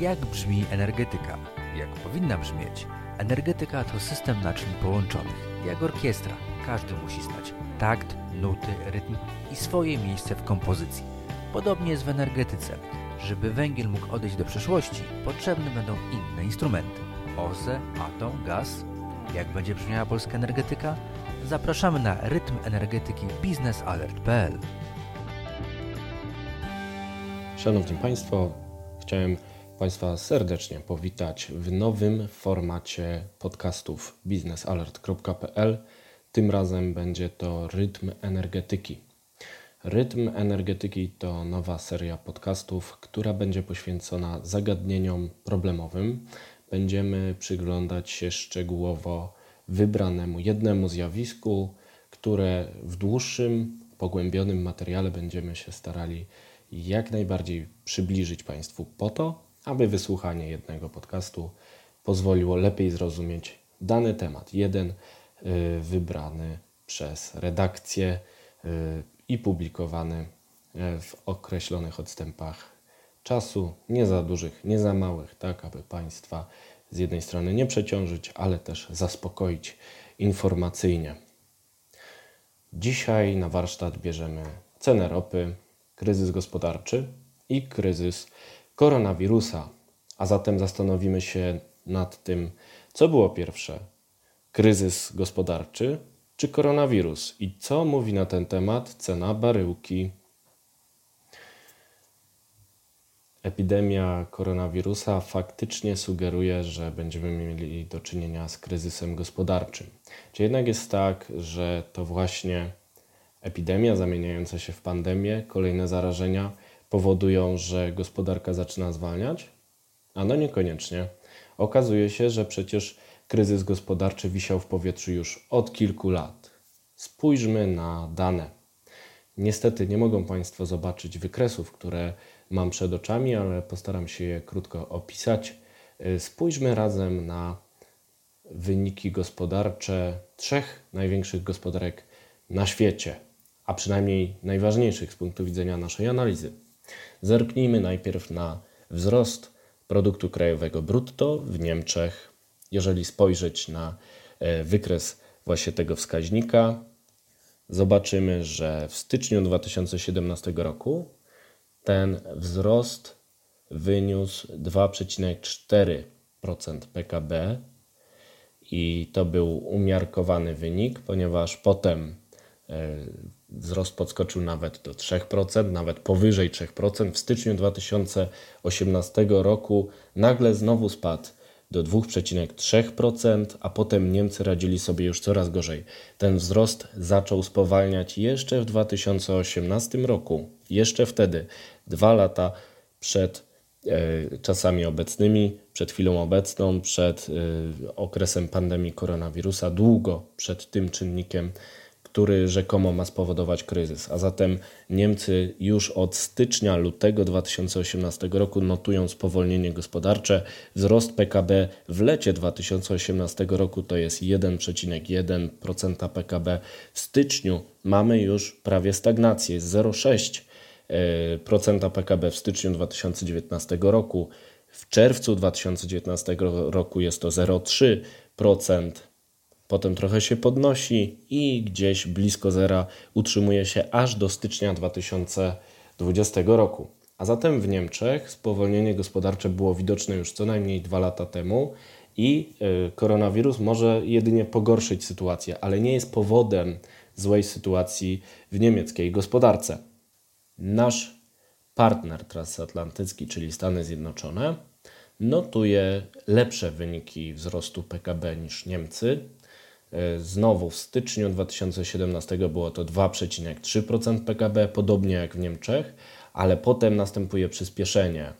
Jak brzmi energetyka? Jak powinna brzmieć? Energetyka to system naczyń połączonych, jak orkiestra. Każdy musi znać takt, nuty, rytm i swoje miejsce w kompozycji. Podobnie jest w energetyce. Żeby węgiel mógł odejść do przeszłości, potrzebne będą inne instrumenty. OZE, atom, gaz. Jak będzie brzmiała polska energetyka? Zapraszamy na rytm energetyki biznesalert.pl. Szanowni Państwo, chciałem Państwa serdecznie powitać w nowym formacie podcastów biznesalert.pl. Tym razem będzie to Rytm Energetyki. Rytm Energetyki to nowa seria podcastów, która będzie poświęcona zagadnieniom problemowym. Będziemy przyglądać się szczegółowo wybranemu jednemu zjawisku, które w dłuższym, pogłębionym materiale będziemy się starali jak najbardziej przybliżyć Państwu po to, aby wysłuchanie jednego podcastu pozwoliło lepiej zrozumieć dany temat. Jeden y, wybrany przez redakcję y, i publikowany y, w określonych odstępach czasu, nie za dużych, nie za małych, tak aby Państwa z jednej strony nie przeciążyć, ale też zaspokoić informacyjnie. Dzisiaj na warsztat bierzemy cenę ropy, kryzys gospodarczy i kryzys koronawirusa. A zatem zastanowimy się nad tym, co było pierwsze: kryzys gospodarczy czy koronawirus i co mówi na ten temat cena baryłki. Epidemia koronawirusa faktycznie sugeruje, że będziemy mieli do czynienia z kryzysem gospodarczym. Czy jednak jest tak, że to właśnie epidemia zamieniająca się w pandemię, kolejne zarażenia powodują, że gospodarka zaczyna zwalniać? A no niekoniecznie. Okazuje się, że przecież kryzys gospodarczy wisiał w powietrzu już od kilku lat. Spójrzmy na dane. Niestety nie mogą Państwo zobaczyć wykresów, które mam przed oczami, ale postaram się je krótko opisać. Spójrzmy razem na wyniki gospodarcze trzech największych gospodarek na świecie, a przynajmniej najważniejszych z punktu widzenia naszej analizy. Zerknijmy najpierw na wzrost produktu krajowego brutto w Niemczech. Jeżeli spojrzeć na e, wykres właśnie tego wskaźnika, zobaczymy, że w styczniu 2017 roku ten wzrost wyniósł 2,4% PKB i to był umiarkowany wynik, ponieważ potem e, wzrost podskoczył nawet do 3%, nawet powyżej 3%. W styczniu 2018 roku nagle znowu spadł do 2,3%, a potem Niemcy radzili sobie już coraz gorzej. Ten wzrost zaczął spowalniać jeszcze w 2018 roku. Jeszcze wtedy, dwa lata przed e, czasami obecnymi, przed chwilą obecną, przed e, okresem pandemii koronawirusa, długo przed tym czynnikiem który rzekomo ma spowodować kryzys. A zatem Niemcy już od stycznia, lutego 2018 roku notują spowolnienie gospodarcze. Wzrost PKB w lecie 2018 roku to jest 1,1% PKB. W styczniu mamy już prawie stagnację, 0,6% PKB w styczniu 2019 roku. W czerwcu 2019 roku jest to 0,3% potem trochę się podnosi i gdzieś blisko zera utrzymuje się aż do stycznia 2020 roku. A zatem w Niemczech spowolnienie gospodarcze było widoczne już co najmniej dwa lata temu i y, koronawirus może jedynie pogorszyć sytuację, ale nie jest powodem złej sytuacji w niemieckiej gospodarce. Nasz partner transatlantycki, czyli Stany Zjednoczone, notuje lepsze wyniki wzrostu PKB niż Niemcy. E, znowu w styczniu 2017 było to 2,3% PKB, podobnie jak w Niemczech, ale potem następuje przyspieszenie.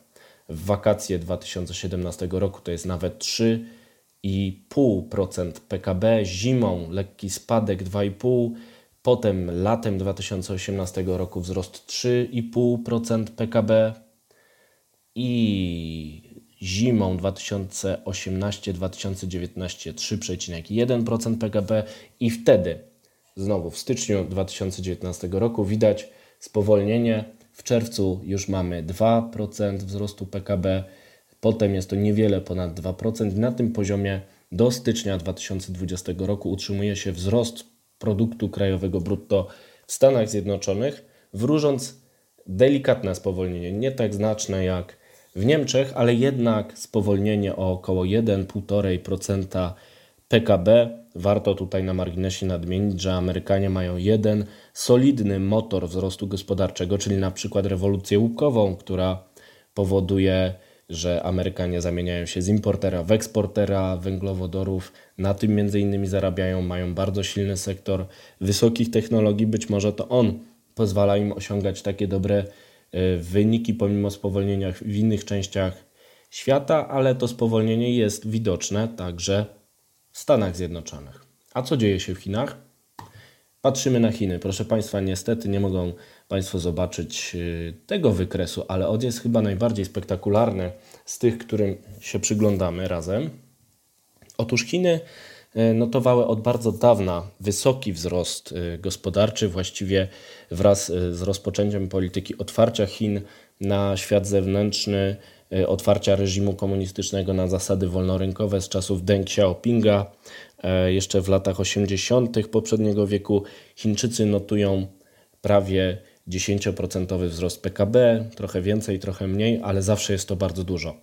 W wakacje 2017 roku to jest nawet 3,5% PKB, zimą lekki spadek 2,5%, potem latem 2018 roku wzrost 3,5% PKB i zimą 2018-2019 3,1% PKB i wtedy, znowu w styczniu 2019 roku, widać spowolnienie W czerwcu już mamy 2% wzrostu PKB, potem jest to niewiele ponad 2%. Na tym poziomie do stycznia 2020 roku utrzymuje się wzrost produktu krajowego brutto w Stanach Zjednoczonych, wróżąc delikatne spowolnienie, nie tak znaczne jak w Niemczech, ale jednak spowolnienie o około 1-1,5% PKB. Warto tutaj na marginesie nadmienić, że Amerykanie mają jeden solidny motor wzrostu gospodarczego, czyli na przykład rewolucję łupkową, która powoduje, że Amerykanie zamieniają się z importera w eksportera węglowodorów. Na tym między innymi zarabiają, mają bardzo silny sektor wysokich technologii. Być może to on pozwala im osiągać takie dobre wyniki pomimo spowolnienia w innych częściach świata, ale to spowolnienie jest widoczne także w Stanach Zjednoczonych. A co dzieje się w Chinach? Patrzymy na Chiny. Proszę Państwa, niestety nie mogą Państwo zobaczyć y, tego wykresu, ale on jest chyba najbardziej spektakularny z tych, którym się przyglądamy razem. Otóż Chiny notowały od bardzo dawna wysoki wzrost y, gospodarczy, właściwie wraz z rozpoczęciem polityki otwarcia Chin na świat zewnętrzny E, otwarcia reżimu komunistycznego na zasady wolnorynkowe z czasów Deng Xiaopinga. E, jeszcze w latach 80. poprzedniego wieku Chińczycy notują prawie 10% wzrost PKB, trochę więcej, trochę mniej, ale zawsze jest to bardzo dużo.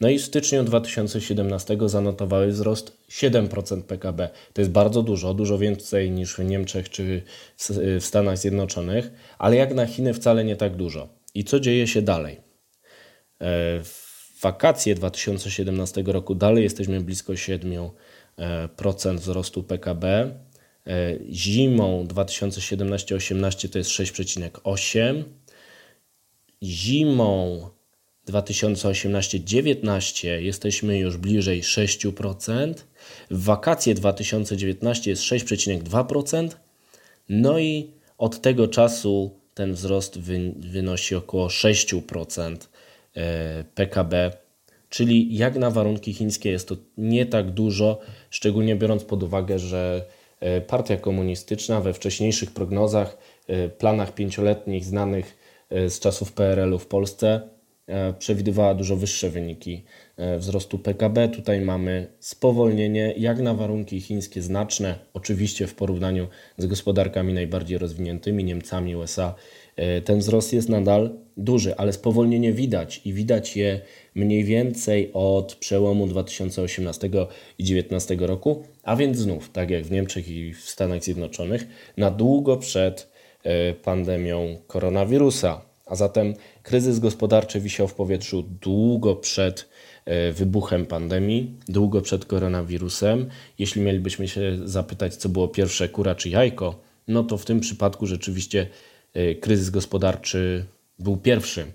No i w styczniu 2017 zanotowały wzrost 7% PKB. To jest bardzo dużo, dużo więcej niż w Niemczech czy w Stanach Zjednoczonych, ale jak na Chiny wcale nie tak dużo. I co dzieje się dalej? E, w wakacje 2017 roku dalej jesteśmy blisko 7% e, wzrostu PKB. E, zimą 2017-18 to jest 6,8. Zimą 2018-19 jesteśmy już bliżej 6%. W wakacje 2019 jest 6,2%. No i od tego czasu ten wzrost wynosi około 6%. E, PKB, czyli jak na warunki chińskie jest to nie tak dużo, szczególnie biorąc pod uwagę, że e, partia komunistyczna we wcześniejszych prognozach, e, planach pięcioletnich znanych z czasów PRL-u w Polsce przewidywała dużo wyższe wyniki wzrostu PKB. Tutaj mamy spowolnienie, jak na warunki chińskie, znaczne, oczywiście w porównaniu z gospodarkami najbardziej rozwiniętymi, Niemcami, USA E, ten wzrost jest nadal duży, ale spowolnienie widać i widać je mniej więcej od przełomu 2018 i 2019 roku, a więc znów, tak jak w Niemczech i w Stanach Zjednoczonych, na długo przed e, pandemią koronawirusa. A zatem kryzys gospodarczy wisiał w powietrzu długo przed e, wybuchem pandemii, długo przed koronawirusem. Jeśli mielibyśmy się zapytać, co było pierwsze, kura czy jajko, no to w tym przypadku rzeczywiście E, kryzys gospodarczy był pierwszy.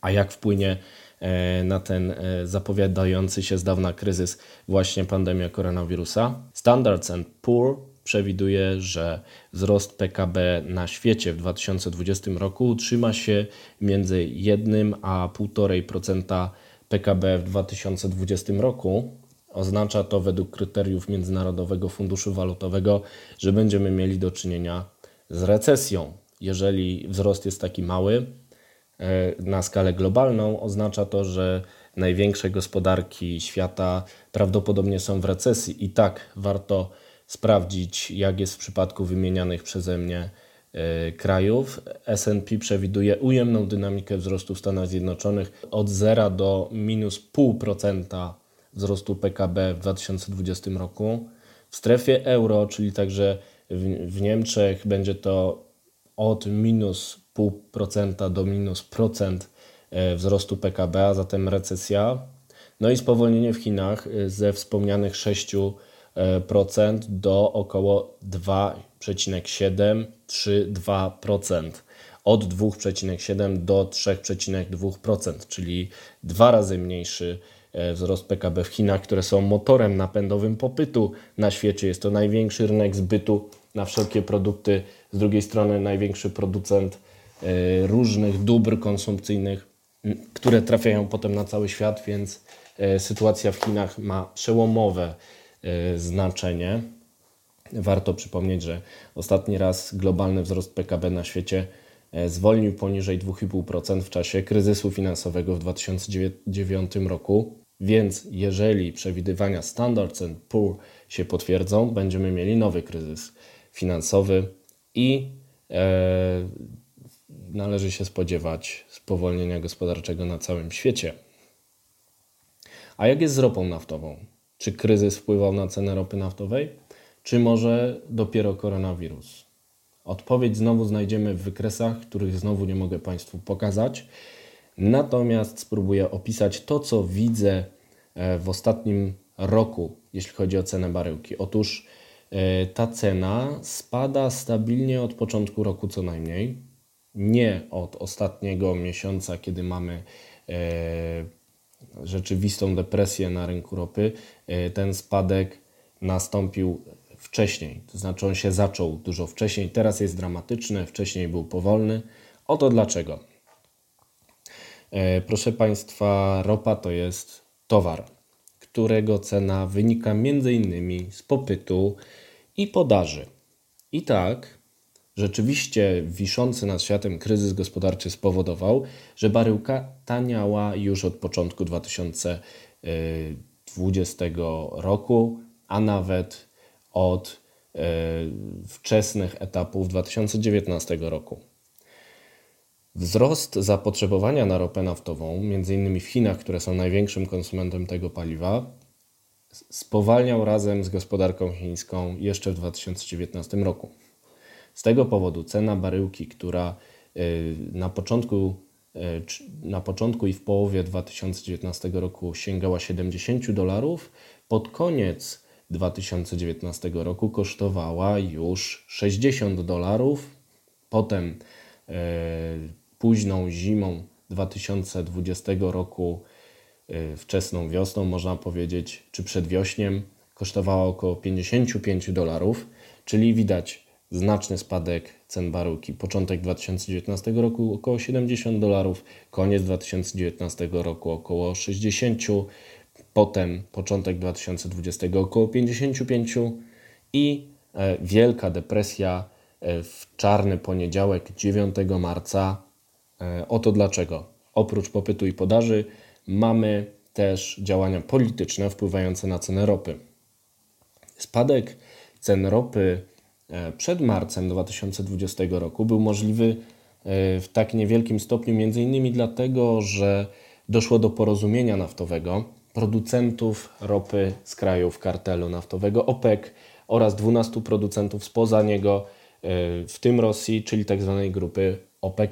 A jak wpłynie e, na ten e, zapowiadający się z dawna kryzys właśnie pandemia koronawirusa? Standards and Poor przewiduje, że wzrost PKB na świecie w 2020 roku utrzyma się między 1 a 1,5% PKB w 2020 roku. Oznacza to według kryteriów Międzynarodowego Funduszu Walutowego, że będziemy mieli do czynienia z recesją jeżeli wzrost jest taki mały e, na skalę globalną, oznacza to, że największe gospodarki świata prawdopodobnie są w recesji. I tak warto sprawdzić, jak jest w przypadku wymienianych przeze mnie e, krajów. SP przewiduje ujemną dynamikę wzrostu w Stanach Zjednoczonych od 0 do minus 0,5% wzrostu PKB w 2020 roku. W strefie euro, czyli także w, w Niemczech, będzie to od minus 0,5% do minus procent e, wzrostu PKB, a zatem recesja. No i spowolnienie w Chinach e, ze wspomnianych 6% e, do około 2,7-3,2%. Od 2,7 do 3,2%, czyli dwa razy mniejszy wzrost PKB w Chinach, które są motorem napędowym popytu na świecie. Jest to największy rynek zbytu na wszelkie produkty. Z drugiej strony największy producent e, różnych dóbr konsumpcyjnych, które trafiają potem na cały świat, więc e, sytuacja w Chinach ma przełomowe e, znaczenie. Warto przypomnieć, że ostatni raz globalny wzrost PKB na świecie zwolnił poniżej 2,5% w czasie kryzysu finansowego w 2009 roku. Więc jeżeli przewidywania Standard Poor się potwierdzą, będziemy mieli nowy kryzys finansowy i e, należy się spodziewać spowolnienia gospodarczego na całym świecie. A jak jest z ropą naftową? Czy kryzys wpływał na cenę ropy naftowej, czy może dopiero koronawirus? Odpowiedź znowu znajdziemy w wykresach, których znowu nie mogę Państwu pokazać. Natomiast spróbuję opisać to, co widzę e, w ostatnim roku, jeśli chodzi o cenę baryłki. Otóż ta cena spada stabilnie od początku roku co najmniej. Nie od ostatniego miesiąca, kiedy mamy e, rzeczywistą depresję na rynku ropy. Ten spadek nastąpił wcześniej, to znaczy on się zaczął dużo wcześniej, teraz jest dramatyczny, wcześniej był powolny. Oto dlaczego. E, proszę Państwa, ropa to jest towar, którego cena wynika m.in. z popytu i podaży. I tak, rzeczywiście wiszący nad światem kryzys gospodarczy spowodował, że baryłka taniała już od początku 2020 roku, a nawet od e, wczesnych etapów 2019 roku. Wzrost zapotrzebowania na ropę naftową, m.in. w Chinach, które są największym konsumentem tego paliwa, spowalniał razem z gospodarką chińską jeszcze w 2019 roku. Z tego powodu cena baryłki, która e, na początku, e, na początku i w połowie 2019 roku sięgała 70 dolarów, pod koniec 2019 roku kosztowała już 60 dolarów. Potem e, późną zimą 2020 roku, e, wczesną wiosną, można powiedzieć, czy przedwiośniem, kosztowała około 55 dolarów, czyli widać znaczny spadek cen baryłki. Początek 2019 roku około 70 dolarów, koniec 2019 roku około 60 potem początek 2020 około 55 i e, wielka depresja e, w czarny poniedziałek 9 marca. E, oto dlaczego. Oprócz popytu i podaży mamy też działania polityczne wpływające na cenę ropy. Spadek cen ropy przed marcem 2020 roku był możliwy w tak niewielkim stopniu innymi dlatego, że doszło do porozumienia naftowego producentów ropy z krajów kartelu naftowego OPEC oraz 12 producentów spoza niego, e, w tym Rosji, czyli tzw. Tak grupy OPEC.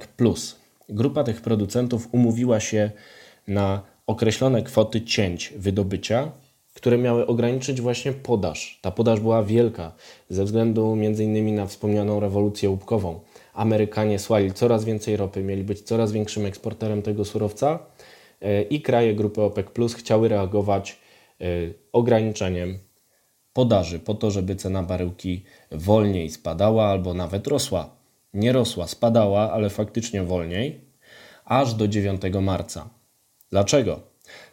Grupa tych producentów umówiła się na określone kwoty cięć wydobycia, które miały ograniczyć właśnie podaż. Ta podaż była wielka ze względu m.in. na wspomnianą rewolucję łupkową. Amerykanie słali coraz więcej ropy, mieli być coraz większym eksporterem tego surowca i kraje grupy OPEC Plus chciały reagować e, ograniczeniem podaży po to, żeby cena baryłki wolniej spadała albo nawet rosła. Nie rosła, spadała, ale faktycznie wolniej, aż do 9 marca. Dlaczego?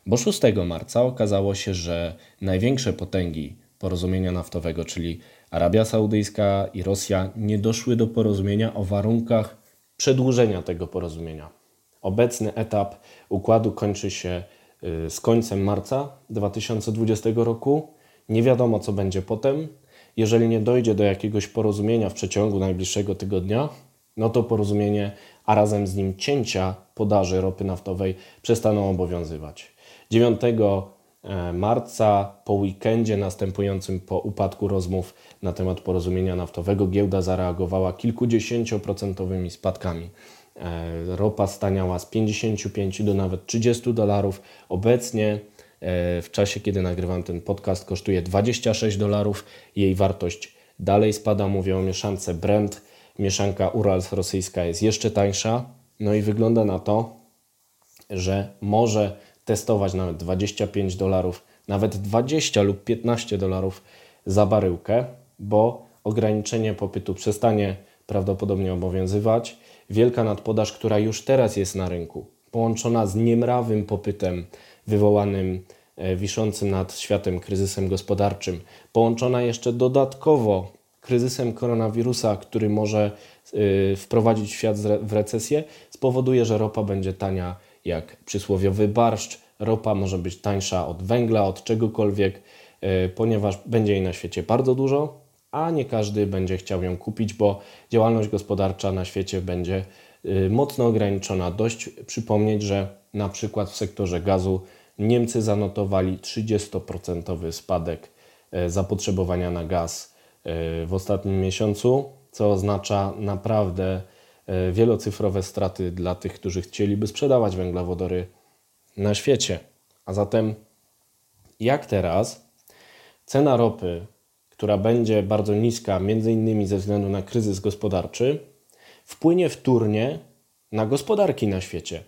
Bo 6 marca okazało się, że największe potęgi porozumienia naftowego, czyli Arabia Saudyjska i Rosja, nie doszły do porozumienia o warunkach przedłużenia tego porozumienia. Obecny etap układu kończy się y, z końcem marca 2020 roku. Nie wiadomo, co będzie potem. Jeżeli nie dojdzie do jakiegoś porozumienia w przeciągu najbliższego tygodnia, no to porozumienie, a razem z nim cięcia podaży ropy naftowej przestaną obowiązywać. 9 e, marca, po weekendzie następującym po upadku rozmów na temat porozumienia naftowego, giełda zareagowała kilkudziesięcioprocentowymi spadkami. E, ropa staniała z 55 do nawet 30 dolarów. Obecnie w czasie, kiedy nagrywam ten podcast, kosztuje 26 dolarów. Jej wartość dalej spada. Mówię o mieszance Brent. Mieszanka Urals rosyjska jest jeszcze tańsza. No i wygląda na to, że może testować nawet 25 dolarów, nawet 20 lub 15 dolarów za baryłkę, bo ograniczenie popytu przestanie prawdopodobnie obowiązywać wielka nadpodaż, która już teraz jest na rynku, połączona z niemrawym popytem wywołanym e, wiszącym nad światem kryzysem gospodarczym, połączona jeszcze dodatkowo kryzysem koronawirusa, który może y, wprowadzić świat w recesję, spowoduje, że ropa będzie tania jak przysłowiowy barszcz. Ropa może być tańsza od węgla, od czegokolwiek, y, ponieważ będzie jej na świecie bardzo dużo, a nie każdy będzie chciał ją kupić, bo działalność gospodarcza na świecie będzie mocno ograniczona. Dość przypomnieć, że na przykład w sektorze gazu Niemcy zanotowali 30% spadek e, zapotrzebowania na gaz e, w ostatnim miesiącu, co oznacza naprawdę e, wielocyfrowe straty dla tych, którzy chcieliby sprzedawać węglowodory na świecie. A zatem, jak teraz cena ropy, która będzie bardzo niska, między innymi ze względu na kryzys gospodarczy, wpłynie wtórnie na gospodarki na świecie.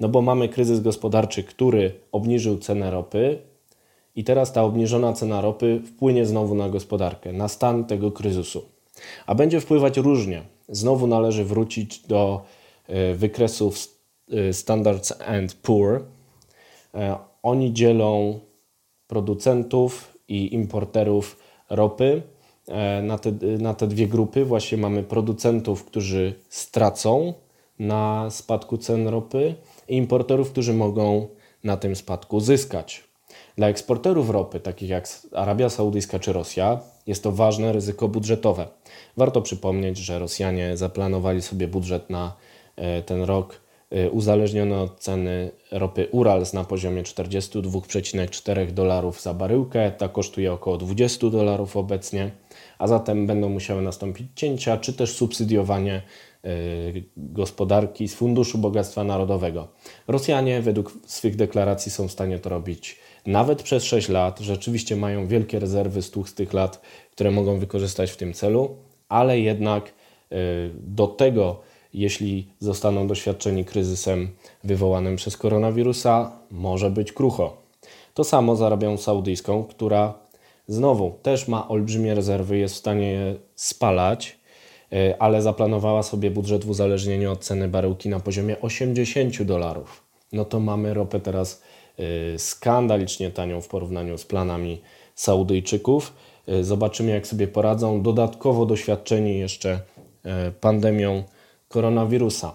No bo mamy kryzys gospodarczy, który obniżył cenę ropy, i teraz ta obniżona cena ropy wpłynie znowu na gospodarkę, na stan tego kryzysu. A będzie wpływać różnie. Znowu należy wrócić do e, wykresów e, Standards and Poor. E, oni dzielą producentów i importerów ropy na te, na te dwie grupy. Właśnie mamy producentów, którzy stracą na spadku cen ropy i importerów, którzy mogą na tym spadku zyskać. Dla eksporterów ropy, takich jak Arabia Saudyjska czy Rosja, jest to ważne ryzyko budżetowe. Warto przypomnieć, że Rosjanie zaplanowali sobie budżet na e, ten rok e, uzależniony od ceny ropy Urals na poziomie 42,4 dolarów za baryłkę. Ta kosztuje około 20 dolarów obecnie, a zatem będą musiały nastąpić cięcia czy też subsydiowanie gospodarki z Funduszu Bogactwa Narodowego. Rosjanie według swych deklaracji są w stanie to robić nawet przez 6 lat. Rzeczywiście mają wielkie rezerwy z tłustych lat, które mogą wykorzystać w tym celu, ale jednak y, do tego, jeśli zostaną doświadczeni kryzysem wywołanym przez koronawirusa, może być krucho. To samo z Arabią Saudyjską, która znowu też ma olbrzymie rezerwy, jest w stanie je spalać ale zaplanowała sobie budżet w uzależnieniu od ceny baryłki na poziomie 80 dolarów. No to mamy ropę teraz e, skandalicznie tanią w porównaniu z planami Saudyjczyków. E, zobaczymy, jak sobie poradzą. Dodatkowo doświadczeni jeszcze pandemią koronawirusa.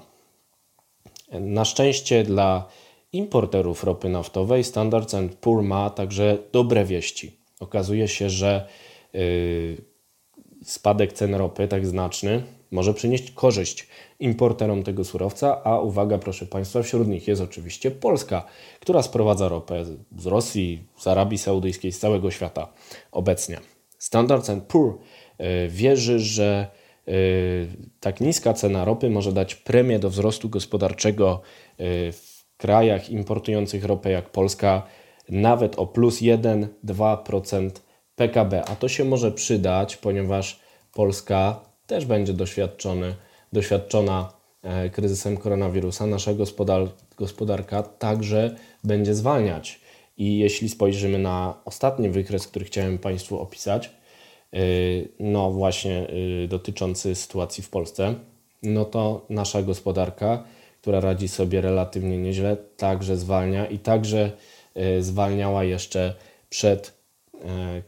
Na szczęście dla importerów ropy naftowej Standards Poor ma także dobre wieści. Okazuje się, że spadek cen ropy tak znaczny może przynieść korzyść importerom tego surowca, a uwaga, proszę Państwa, wśród nich jest oczywiście Polska, która sprowadza ropę z Rosji, z Arabii Saudyjskiej, z całego świata obecnie. Standard Poor e, wierzy, że e, tak niska cena ropy może dać premię do wzrostu gospodarczego e, w krajach importujących ropę jak Polska nawet o plus 1-2% PKB, a to się może przydać, ponieważ Polska też będzie doświadczony, doświadczona e, kryzysem koronawirusa. Nasza gospodar gospodarka także będzie zwalniać. I jeśli spojrzymy na ostatni wykres, który chciałem Państwu opisać, e, no właśnie e, dotyczący sytuacji w Polsce, no to nasza gospodarka, która radzi sobie relatywnie nieźle, także zwalnia i także zwalniała jeszcze przed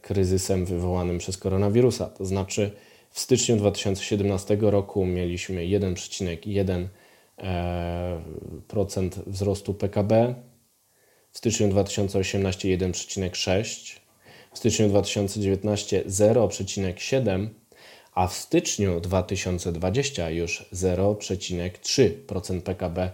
kryzysem wywołanym przez koronawirusa. To znaczy w styczniu 2017 roku mieliśmy 1,1% e, wzrostu PKB, w styczniu 2018 1,6%, w styczniu 2019 0,7%, a w styczniu 2020 już 0,3% PKB e,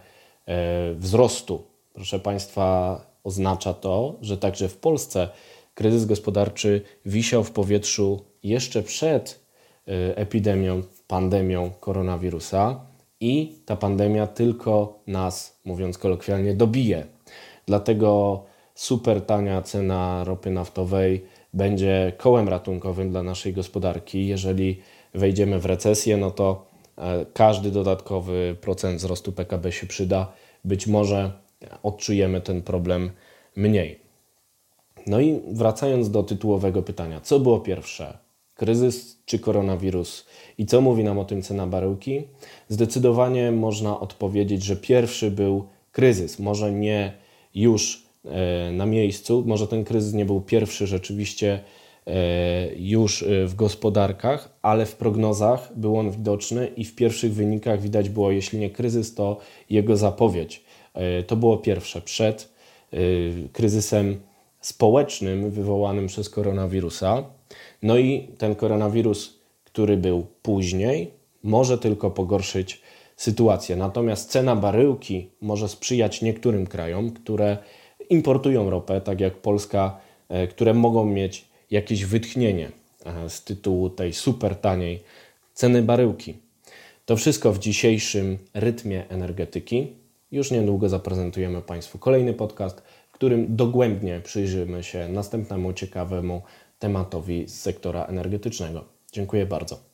wzrostu. Proszę Państwa, oznacza to, że także w Polsce kryzys gospodarczy wisiał w powietrzu jeszcze przed e, epidemią, pandemią koronawirusa i ta pandemia tylko nas, mówiąc kolokwialnie, dobije. Dlatego super tania cena ropy naftowej będzie kołem ratunkowym dla naszej gospodarki. Jeżeli wejdziemy w recesję, no to e, każdy dodatkowy procent wzrostu PKB się przyda. Być może odczujemy ten problem mniej. No i wracając do tytułowego pytania, co było pierwsze? Kryzys czy koronawirus? I co mówi nam o tym cena baryłki? Zdecydowanie można odpowiedzieć, że pierwszy był kryzys. Może nie już e, na miejscu, może ten kryzys nie był pierwszy rzeczywiście już w gospodarkach, ale w prognozach był on widoczny i w pierwszych wynikach widać było, jeśli nie kryzys, to jego zapowiedź. To było pierwsze przed kryzysem społecznym wywołanym przez koronawirusa. No i ten koronawirus, który był później, może tylko pogorszyć sytuację. Natomiast cena baryłki może sprzyjać niektórym krajom, które importują ropę, tak jak Polska, e, które mogą mieć jakieś wytchnienie e, z tytułu tej super taniej ceny baryłki. To wszystko w dzisiejszym rytmie energetyki. Już niedługo zaprezentujemy Państwu kolejny podcast, którym dogłębnie przyjrzymy się następnemu ciekawemu tematowi z sektora energetycznego. Dziękuję bardzo.